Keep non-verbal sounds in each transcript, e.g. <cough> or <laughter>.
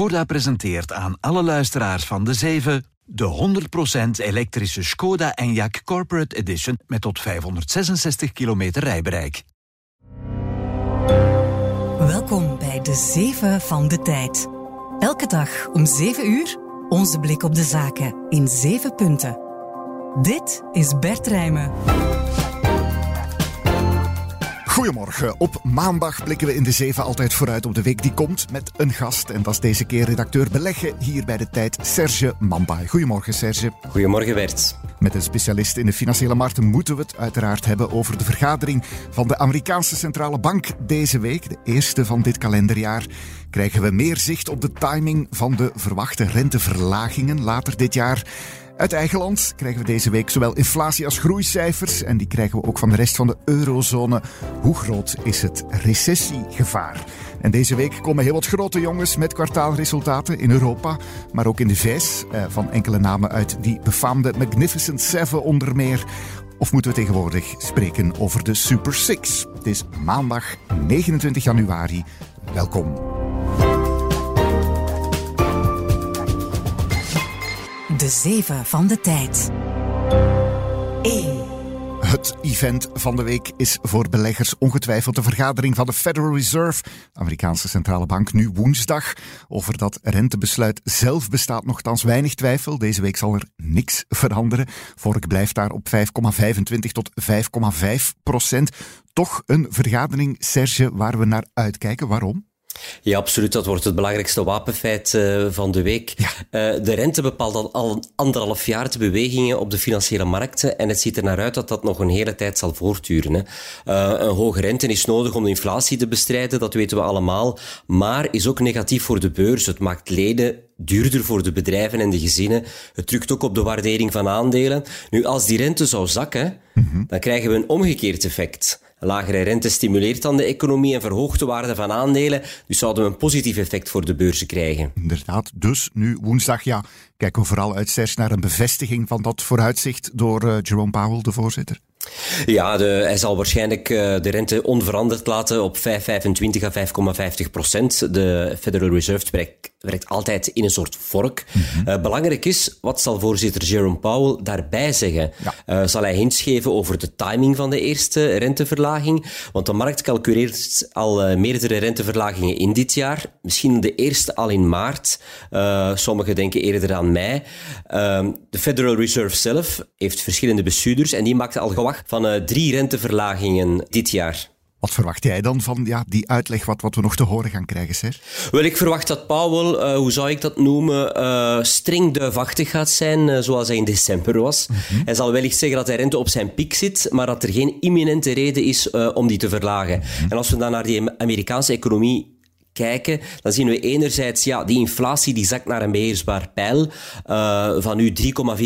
Skoda presenteert aan alle luisteraars van de 7 de 100% elektrische Skoda Enyaq Corporate Edition met tot 566 kilometer rijbereik. Welkom bij de 7 van de tijd. Elke dag om 7 uur onze blik op de zaken in 7 punten. Dit is Bert Rijmen. Goedemorgen. Op maandag blikken we in de zeven altijd vooruit op de week die komt met een gast. En dat is deze keer redacteur beleggen hier bij de tijd, Serge Mambai. Goedemorgen, Serge. Goedemorgen, Bert. Met een specialist in de financiële markten moeten we het uiteraard hebben over de vergadering van de Amerikaanse Centrale Bank deze week, de eerste van dit kalenderjaar. Krijgen we meer zicht op de timing van de verwachte renteverlagingen later dit jaar. Uit eigen land krijgen we deze week zowel inflatie als groeicijfers. En die krijgen we ook van de rest van de eurozone. Hoe groot is het recessiegevaar? En deze week komen heel wat grote jongens met kwartaalresultaten in Europa, maar ook in de VS. Eh, van enkele namen uit die befaamde Magnificent Seven onder meer. Of moeten we tegenwoordig spreken over de Super Six? Het is maandag 29 januari. Welkom. De 7 van de tijd. 1. Het event van de week is voor beleggers ongetwijfeld de vergadering van de Federal Reserve, Amerikaanse centrale bank, nu woensdag. Over dat rentebesluit zelf bestaat nogthans weinig twijfel. Deze week zal er niks veranderen. Vork blijft daar op 5,25 tot 5,5 procent. Toch een vergadering, Serge, waar we naar uitkijken. Waarom? Ja, absoluut. Dat wordt het belangrijkste wapenfeit uh, van de week. Ja. Uh, de rente bepaalt al, al anderhalf jaar de bewegingen op de financiële markten. En het ziet er naar uit dat dat nog een hele tijd zal voortduren. Hè. Uh, een hoge rente is nodig om de inflatie te bestrijden, dat weten we allemaal. Maar is ook negatief voor de beurs. Het maakt leden duurder voor de bedrijven en de gezinnen. Het drukt ook op de waardering van aandelen. Nu, als die rente zou zakken, mm -hmm. dan krijgen we een omgekeerd effect. Lagere rente stimuleert dan de economie en verhoogt de waarde van aandelen. Dus zouden we een positief effect voor de beurzen krijgen. Inderdaad. Dus nu woensdag, ja, kijken we vooral uit Serge naar een bevestiging van dat vooruitzicht door uh, Jerome Powell, de voorzitter. Ja, de, hij zal waarschijnlijk uh, de rente onveranderd laten op 5,25 à 5,50 procent. De Federal Reserve werkt, altijd in een soort vork. Mm -hmm. uh, belangrijk is, wat zal voorzitter Jerome Powell daarbij zeggen? Ja. Uh, zal hij hints geven over de timing van de eerste renteverlaging? Want de markt calculeert al meerdere renteverlagingen in dit jaar. Misschien de eerste al in maart. sommigen denken eerder aan mei. Ehm, de Federal Reserve zelf heeft verschillende bestuurders en die maakt al gewacht van drie renteverlagingen dit jaar. Wat verwacht jij dan van ja, die uitleg wat, wat we nog te horen gaan krijgen, Ser? Wel, ik verwacht dat Powell, uh, hoe zou ik dat noemen, uh, streng duivachtig gaat zijn, uh, zoals hij in december was. Mm -hmm. Hij zal wellicht zeggen dat hij rente op zijn piek zit, maar dat er geen imminente reden is om die te verlagen. Mm -hmm. En als we dan naar die Amerikaanse economie kijken, dan zien we enerzijds, ja, die inflatie die zakt naar een beheersbaar pijl uh, van nu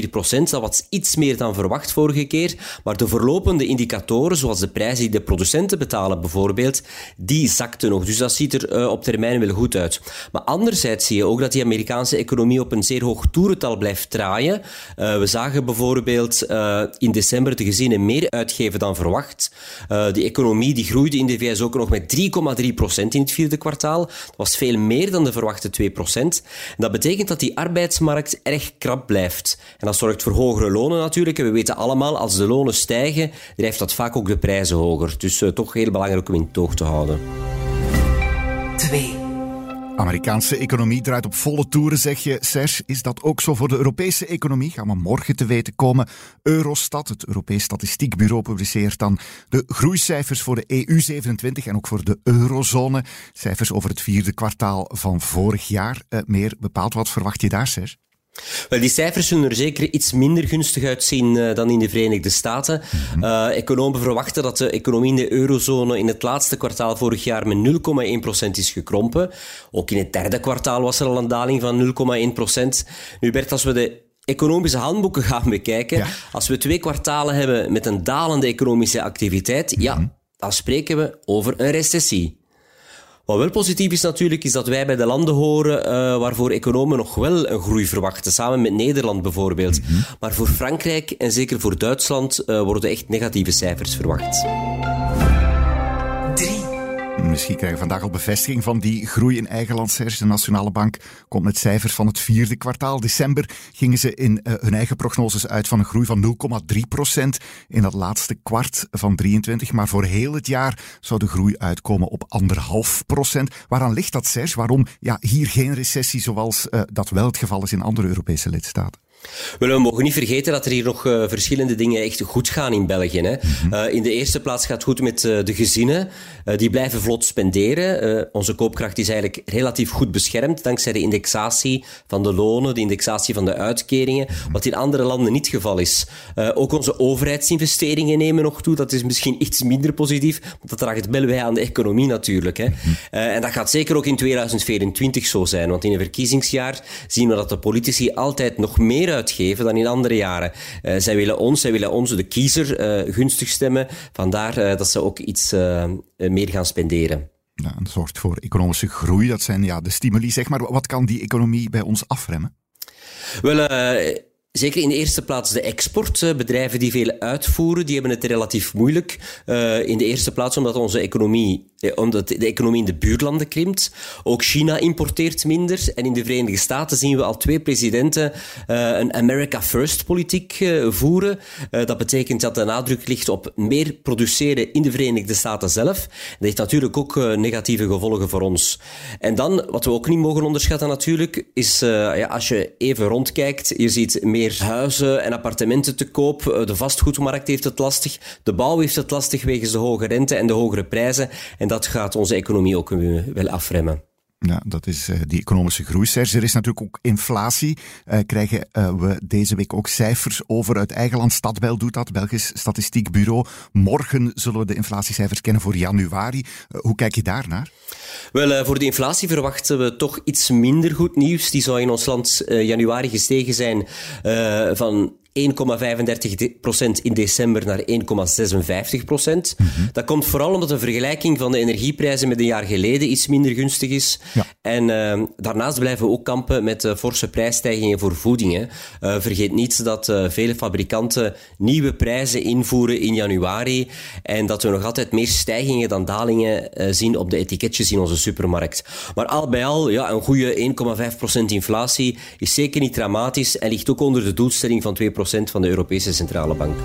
3,4 procent. Dat was iets meer dan verwacht vorige keer. Maar de verlopende indicatoren, zoals de prijzen die de producenten betalen bijvoorbeeld, die zakten nog. Dus dat ziet er uh, op termijn wel goed uit. Maar anderzijds zie je ook dat die Amerikaanse economie op een zeer hoog toerental blijft draaien. Uh, we zagen bijvoorbeeld in december de gezinnen meer uitgeven dan verwacht. die economie die groeide in de VS ook nog met 3,3 procent in het vierde kwartaal. Dat was veel meer dan de verwachte 2%. En dat betekent dat die arbeidsmarkt erg krap blijft. En dat zorgt voor hogere lonen natuurlijk. En we weten allemaal, als de lonen stijgen, drijft dat vaak ook de prijzen hoger. Dus uh, toch heel belangrijk om in toog te houden. 2. Amerikaanse economie draait op volle toeren, zeg je, Serge. Is dat ook zo voor de Europese economie? Gaan we morgen te weten komen. Eurostat, het Europees Statistiekbureau, publiceert dan de groeicijfers voor de EU27 en ook voor de eurozone. Cijfers over het vierde kwartaal van vorig jaar. Uh, meer bepaald, wat verwacht je daar, Serge? Wel, die cijfers zullen er zeker iets minder gunstig uitzien uh, dan in de Verenigde Staten. -hmm. uh, economen verwachten dat de economie in de eurozone in het laatste kwartaal vorig jaar met 0,1% is gekrompen. Ook in het derde kwartaal was er al een daling van 0,1%. Nu Bert, als we de economische handboeken gaan bekijken, ja. als we twee kwartalen hebben met een dalende economische activiteit, mm -hmm. ja, dan spreken we over een recessie. Wat wel positief is natuurlijk, is dat wij bij de landen horen uh, waarvoor economen nog wel een groei verwachten, samen met Nederland bijvoorbeeld. Mm -hmm. Maar voor Frankrijk en zeker voor Duitsland uh, worden echt negatieve cijfers verwacht. 3. misschien krijgen we vandaag al bevestiging van die groei in eigen land. De Nationale Bank komt met cijfers van het vierde kwartaal. December gingen ze in uh, hun eigen prognoses uit van een groei van 0,3 procent in dat laatste kwart van 23. Maar voor heel het jaar zou de groei uitkomen op anderhalf procent. Waaraan ligt dat, Serge? Waarom ja, hier geen recessie zoals uh, dat wel het geval is in andere Europese lidstaten? Wel, we mogen niet vergeten dat er hier nog uh, verschillende dingen echt goed gaan in België. Hè. Mhm. Uh, in de eerste plaats gaat het goed met uh, de gezinnen. die blijven vlot spenderen. onze koopkracht is eigenlijk relatief goed beschermd dankzij de indexatie van de lonen, de indexatie van de uitkeringen, Mhm. wat in andere landen niet het geval is. ook onze overheidsinvesteringen nemen nog toe. Dat is misschien iets minder positief, want dat draagt wel bij aan de economie natuurlijk. Hè. en dat gaat zeker ook in 2024 zo zijn, want in een verkiezingsjaar zien we dat de politici altijd nog meer uitgeven dan in andere jaren. Uh, zij willen ons, zij willen onze, de kiezer, uh, gunstig stemmen. Vandaar uh, dat ze ook iets meer gaan spenderen. Ja, dat zorgt voor economische groei. Dat zijn ja, de stimuli, zeg maar. Wat kan die economie bij ons afremmen? Wel, Zeker in de eerste plaats de export. Bedrijven die veel uitvoeren, die hebben het relatief moeilijk. Uh, in de eerste plaats omdat onze economie, omdat de economie in de buurlanden krimpt. Ook China importeert minder. En in de Verenigde Staten zien we al twee presidenten uh, een America First politiek voeren. dat betekent dat de nadruk ligt op meer produceren in de Verenigde Staten zelf. Dat heeft natuurlijk ook negatieve gevolgen voor ons. En dan, wat we ook niet mogen onderschatten natuurlijk, is ja, als je even rondkijkt, je ziet meer meer huizen en appartementen te koop. De vastgoedmarkt heeft het lastig. De bouw heeft het lastig wegens de hoge rente en de hogere prijzen. En dat gaat onze economie ook wel afremmen. Ja, dat is uh, die economische groei. Serge, er is natuurlijk ook inflatie. Uh, krijgen we deze week ook cijfers over uit eigen land. Stadbel doet dat, Belgisch Statistiek Bureau. Morgen zullen we de inflatiecijfers kennen voor januari. hoe kijk je daarnaar? Wel, voor de inflatie verwachten we toch iets minder goed nieuws. Die zou in ons land januari gestegen zijn van 1,35% in december naar 1,56%. Mhm. Dat komt vooral omdat de vergelijking van de energieprijzen met een jaar geleden iets minder gunstig is. Ja. En uh, daarnaast blijven we ook kampen met uh, forse prijsstijgingen voor voeding. Uh, vergeet niet dat vele fabrikanten nieuwe prijzen invoeren in januari en dat we nog altijd meer stijgingen dan dalingen zien op de etiketjes in onze supermarkt. Maar al bij al, ja, een goede 1,5% inflatie is zeker niet dramatisch en ligt ook onder de doelstelling van 2% van de Europese Centrale Bank.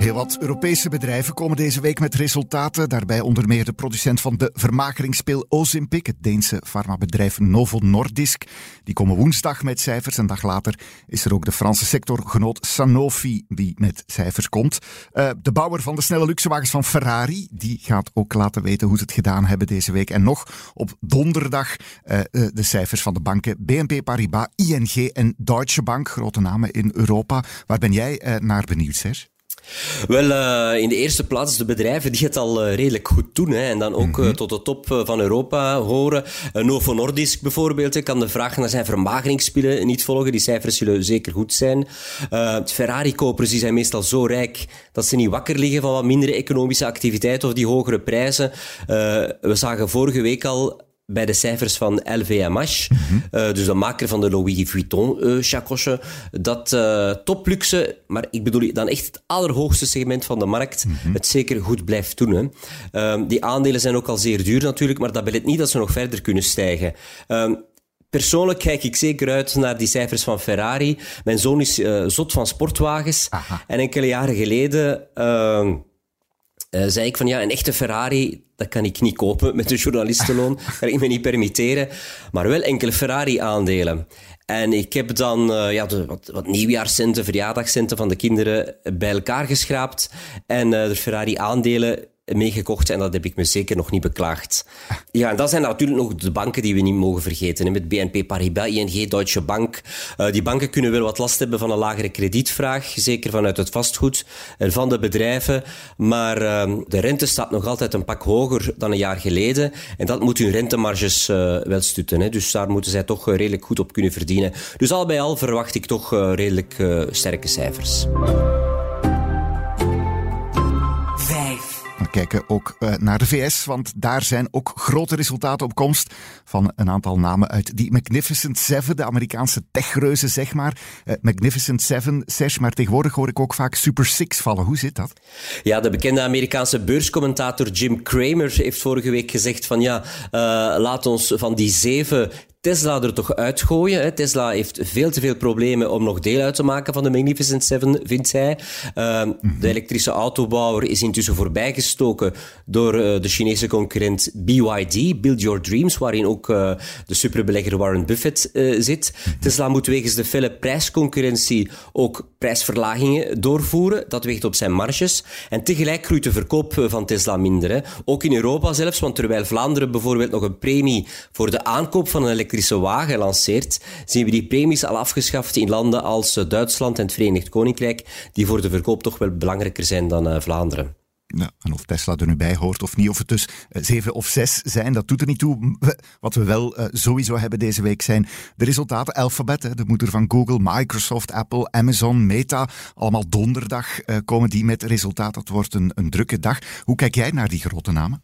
Heel wat Europese bedrijven komen deze week met resultaten. Daarbij onder meer de producent van de vermakeringspil Ozempic, het Deense farmabedrijf Novo Nordisk. Die komen woensdag met cijfers. Een dag later is er ook de Franse sectorgenoot Sanofi die met cijfers komt. Uh, de bouwer van de snelle luxewagens van Ferrari, die gaat ook laten weten hoe ze het gedaan hebben deze week. En nog op donderdag uh, uh, de cijfers van de banken BNP Paribas, ING en Deutsche Bank, grote namen in Europa. Waar ben jij naar benieuwd, Serge? Wel, uh, in de eerste plaats de bedrijven die het al uh, redelijk goed doen. Hè, en dan ook Mhm. uh, tot de top van Europa horen. Novo Nordisk bijvoorbeeld kan de vraag naar zijn vermageringspillen niet volgen. Die cijfers zullen zeker goed zijn. Ferrari-kopers zijn meestal zo rijk dat ze niet wakker liggen van wat mindere economische activiteit of die hogere prijzen. we zagen vorige week al bij de cijfers van LVMH, uh, dus de maker van de Louis Vuitton uh, chacosje, dat uh, topluxe, maar ik bedoel dan echt het allerhoogste segment van de markt, Mhm. het zeker goed blijft doen. Hè. Uh, die aandelen zijn ook al zeer duur natuurlijk, maar dat belet niet dat ze nog verder kunnen stijgen. Uh, Persoonlijk kijk ik zeker uit naar die cijfers van Ferrari. Mijn zoon is uh, zot van sportwagens. Aha. En enkele jaren geleden uh, zei ik van ja, een echte Ferrari, dat kan ik niet kopen met een journalistenloon. Dat <laughs> kan ik me niet permitteren. Maar wel enkele Ferrari-aandelen. En ik heb dan uh, ja, de, wat, wat nieuwjaarscenten, verjaardagscenten van de kinderen bij elkaar geschraapt. En uh, de Ferrari-aandelen meegekocht en dat heb ik me zeker nog niet beklaagd. Ja, en dat zijn natuurlijk nog de banken die we niet mogen vergeten. Met BNP Paribas, ING, Deutsche Bank. Uh, die banken kunnen wel wat last hebben van een lagere kredietvraag, zeker vanuit het vastgoed en van de bedrijven. Maar uh, de rente staat nog altijd een pak hoger dan een jaar geleden. En dat moet hun rentemarges uh, wel stutten. Hè. Dus daar moeten zij toch redelijk goed op kunnen verdienen. Dus al bij al verwacht ik toch redelijk sterke cijfers. Kijken ook uh, naar de VS, want daar zijn ook grote resultaten op komst van een aantal namen uit die Magnificent Seven, de Amerikaanse techreuzen, zeg maar. Uh, Magnificent Seven, Serge, maar tegenwoordig hoor ik ook vaak Super Six vallen. Hoe zit dat? Ja, de bekende Amerikaanse beurscommentator Jim Cramer heeft vorige week gezegd van ja, uh, laat ons van die zeven Tesla er toch uitgooien. Tesla heeft veel te veel problemen om nog deel uit te maken van de Magnificent Seven, vindt hij. Ehm, de elektrische autobouwer is intussen voorbijgestoken door uh, de Chinese concurrent BYD, Build Your Dreams, waarin ook uh, de superbelegger Warren Buffett uh, zit. Tesla moet wegens de felle prijsconcurrentie ook prijsverlagingen doorvoeren. Dat weegt op zijn marges. En tegelijk groeit de verkoop van Tesla minder. Hè. Ook in Europa zelfs, want terwijl Vlaanderen bijvoorbeeld nog een premie voor de aankoop van een elektrische wagen lanceert, zien we die premies al afgeschaft in landen als eh, Duitsland en het Verenigd Koninkrijk, die voor de verkoop toch wel belangrijker zijn dan uh, Vlaanderen. Ja, en of Tesla er nu bij hoort of niet, of het dus uh, zeven of zes zijn, dat doet er niet toe. Wat we wel uh, sowieso hebben deze week zijn de resultaten. Alphabet, hè, de moeder van Google, Microsoft, Apple, Amazon, Meta. Allemaal donderdag uh, komen die met resultaat. Dat wordt een, een drukke dag. Hoe kijk jij naar die grote namen?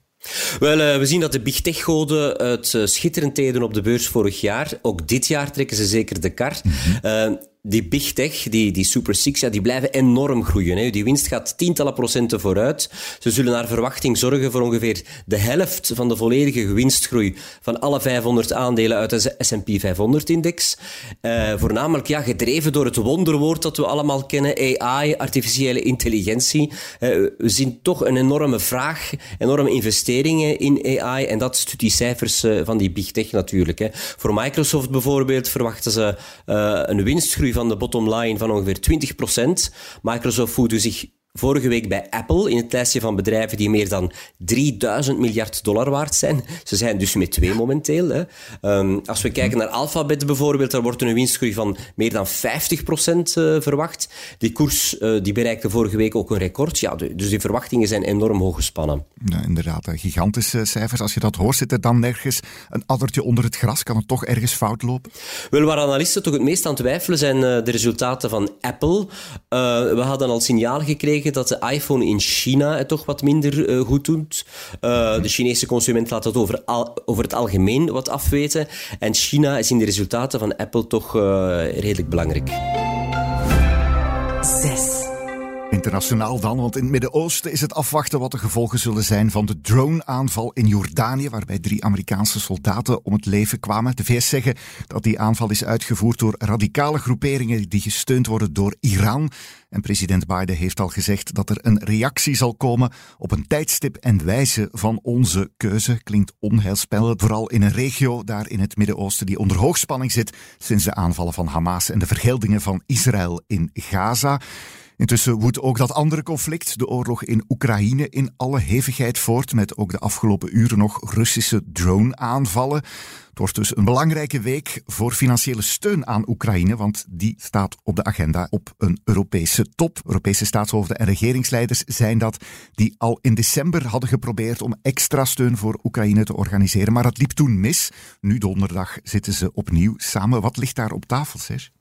Wel, uh, we zien dat de big tech-goden het uh, schitterend deden op de beurs vorig jaar. Ook dit jaar trekken ze zeker de kar. Mm -hmm. uh, die big tech, die, die super six, ja, die blijven enorm groeien. Hè. Die winst gaat tientallen procenten vooruit. Ze zullen naar verwachting zorgen voor ongeveer de helft van de volledige winstgroei van alle 500 aandelen uit de S&P 500-index. Uh, voornamelijk ja, gedreven door het wonderwoord dat we allemaal kennen, AI, artificiële intelligentie. Uh, we zien toch een enorme vraag, enorme investeringen in AI en dat stuurt die cijfers uh, van die big tech natuurlijk. Hè. Voor Microsoft bijvoorbeeld verwachten ze een winstgroei van de bottom line van ongeveer 20%. Microsoft voelde zich vorige week bij Apple in het lijstje van bedrijven die meer dan 3000 miljard dollar waard zijn. Ze zijn dus met twee momenteel. Hè. Um, als we kijken naar Alphabet bijvoorbeeld, daar wordt een winstgroei van meer dan 50% uh, verwacht. Die koers uh, die bereikte vorige week ook een record. Ja, dus die verwachtingen zijn enorm hoog gespannen. Ja, inderdaad, gigantische cijfers. Als je dat hoort, zit er dan nergens een addertje onder het gras? Kan het toch ergens fout lopen? Wel, waar analisten toch het meest aan twijfelen zijn uh, de resultaten van Apple. we hadden al signaal gekregen dat de iPhone in China het toch wat minder uh, goed doet. Uh, de Chinese consument laat het over, al, over het algemeen wat afweten. En China is in de resultaten van Apple toch uh, redelijk belangrijk. Zes. Internationaal dan, want in het Midden-Oosten is het afwachten wat de gevolgen zullen zijn van de drone-aanval in Jordanië, waarbij drie Amerikaanse soldaten om het leven kwamen. De VS zeggen dat die aanval is uitgevoerd door radicale groeperingen die gesteund worden door Iran. En president Biden heeft al gezegd dat er een reactie zal komen op een tijdstip en wijze van onze keuze. Klinkt onheilspellend, vooral in een regio daar in het Midden-Oosten die onder hoogspanning zit sinds de aanvallen van Hamas en de vergeldingen van Israël in Gaza. Intussen woedt ook dat andere conflict, de oorlog in Oekraïne, in alle hevigheid voort, met ook de afgelopen uren nog Russische drone-aanvallen. Het wordt dus een belangrijke week voor financiële steun aan Oekraïne, want die staat op de agenda op een Europese top. Europese staatshoofden en regeringsleiders zijn dat, die al in december hadden geprobeerd om extra steun voor Oekraïne te organiseren. Maar dat liep toen mis. Nu donderdag zitten ze opnieuw samen. Wat ligt daar op tafel, Serge?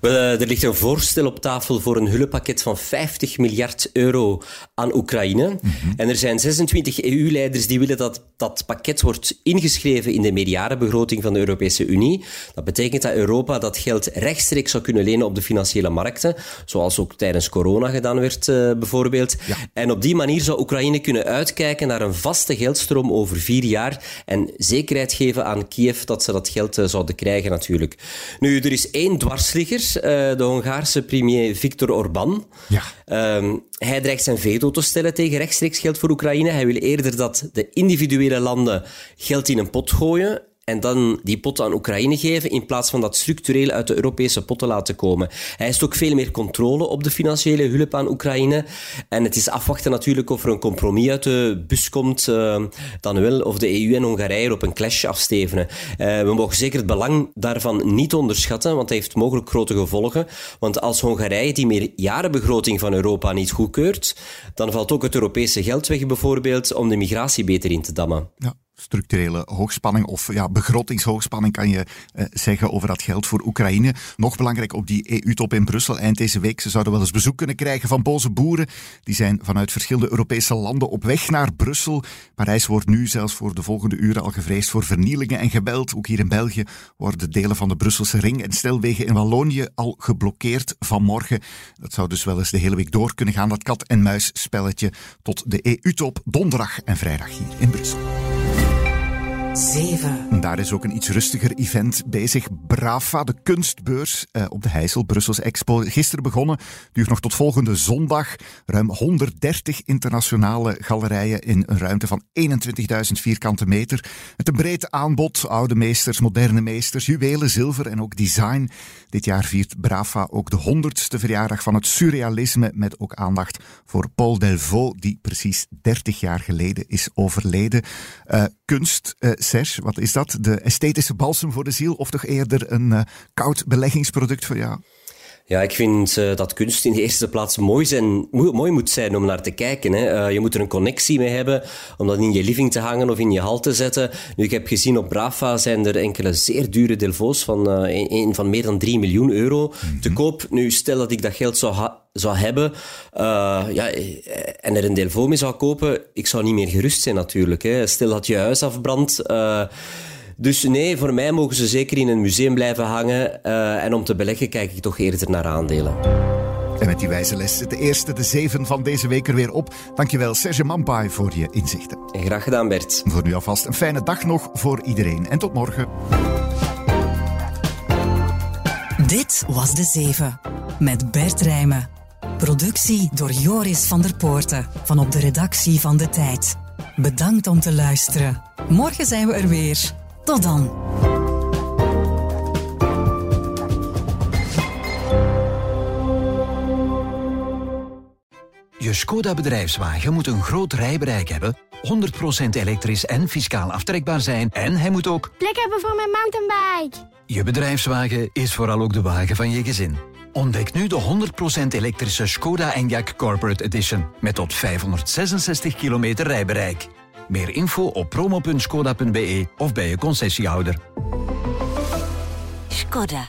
Wel, er ligt een voorstel op tafel voor een hulppakket van 50 miljard euro aan Oekraïne. Mm -hmm. En er zijn 26 EU-leiders die willen dat dat pakket wordt ingeschreven in de meerjarenbegroting van de Europese Unie. Dat betekent dat Europa dat geld rechtstreeks zou kunnen lenen op de financiële markten, zoals ook tijdens corona gedaan werd uh, bijvoorbeeld. Ja. En op die manier zou Oekraïne kunnen uitkijken naar een vaste geldstroom over vier jaar en zekerheid geven aan Kiev dat ze dat geld uh, zouden krijgen natuurlijk. Nu, er is één dwarsligger, uh, de Hongaarse premier Viktor Orbán. Ja. Um, hij dreigt zijn veto te stellen tegen rechtstreeks geld voor Oekraïne. Hij wil eerder dat de individuele landen geld in een pot gooien en dan die pot aan Oekraïne geven, in plaats van dat structureel uit de Europese pot te laten komen. Hij heeft ook veel meer controle op de financiële hulp aan Oekraïne. En het is afwachten natuurlijk of er een compromis uit de bus komt, uh, dan wel of de EU en Hongarije op een clash afstevenen. Uh, we mogen zeker het belang daarvan niet onderschatten, want dat heeft mogelijk grote gevolgen. Want als Hongarije die meerjarenbegroting van Europa niet goedkeurt, dan valt ook het Europese geld weg bijvoorbeeld om de migratie beter in te dammen. Ja. Structurele hoogspanning of ja, begrotingshoogspanning kan je uh, zeggen over dat geld voor Oekraïne. Nog belangrijk op die EU-top in Brussel eind deze week. Ze zouden wel eens bezoek kunnen krijgen van boze boeren. Die zijn vanuit verschillende Europese landen op weg naar Brussel. Parijs wordt nu zelfs voor de volgende uren al gevreesd voor vernielingen en geweld. Ook hier in België worden delen van de Brusselse ring en stelwegen in Wallonië al geblokkeerd vanmorgen. Dat zou dus wel eens de hele week door kunnen gaan, dat kat-en-muis spelletje, tot de EU-top donderdag en vrijdag hier in Brussel. 7. Daar is ook een iets rustiger event bezig. Brava, de kunstbeurs uh, op de Heijssel, Brussels Expo. Gisteren begonnen, duurt nog tot volgende zondag. Ruim 130 internationale galerijen in een ruimte van 21.000 vierkante meter. Met een breed aanbod, oude meesters, moderne meesters, juwelen, zilver en ook design. Dit jaar viert Brava ook de 100ste verjaardag van het surrealisme, met ook aandacht voor Paul Delvaux, die precies 30 jaar geleden is overleden. Uh, kunst, Serge, wat is dat? De esthetische balsem voor de ziel of toch eerder een uh, koud beleggingsproduct voor jou? Ja, ik vind uh, dat kunst in de eerste plaats mooi, zijn, mooi moet zijn om naar te kijken. Hè. Uh, je moet er een connectie mee hebben om dat in je living te hangen of in je hal te zetten. Nu, ik heb gezien op Brava zijn er enkele zeer dure Delvaux van, uh, een, van meer dan 3 miljoen euro mm -hmm. te koop. Nu, stel dat ik dat geld zou, zou hebben ja, en er een Delvaux mee zou kopen, ik zou niet meer gerust zijn natuurlijk. Hè. Stel dat je huis afbrandt dus nee, voor mij mogen ze zeker in een museum blijven hangen. Uh, en om te beleggen kijk ik toch eerder naar aandelen. En met die wijze les zit de eerste, de zeven van deze week er weer op. Dankjewel Serge Mampai voor je inzichten. En graag gedaan Bert. Voor nu alvast een fijne dag nog voor iedereen. En tot morgen. Dit was De Zeven. Met Bert Rijmen. Productie door Joris van der Poorten. Van op de redactie van De Tijd. Bedankt om te luisteren. Morgen zijn we er weer. Tot dan. Je Skoda bedrijfswagen moet een groot rijbereik hebben, 100% elektrisch en fiscaal aftrekbaar zijn en hij moet ook plek hebben voor mijn mountainbike. Je bedrijfswagen is vooral ook de wagen van je gezin. Ontdek nu de 100% elektrische Skoda Enyaq Corporate Edition met tot 566 kilometer rijbereik. Meer info op promo.skoda.be of bij je concessiehouder. Skoda.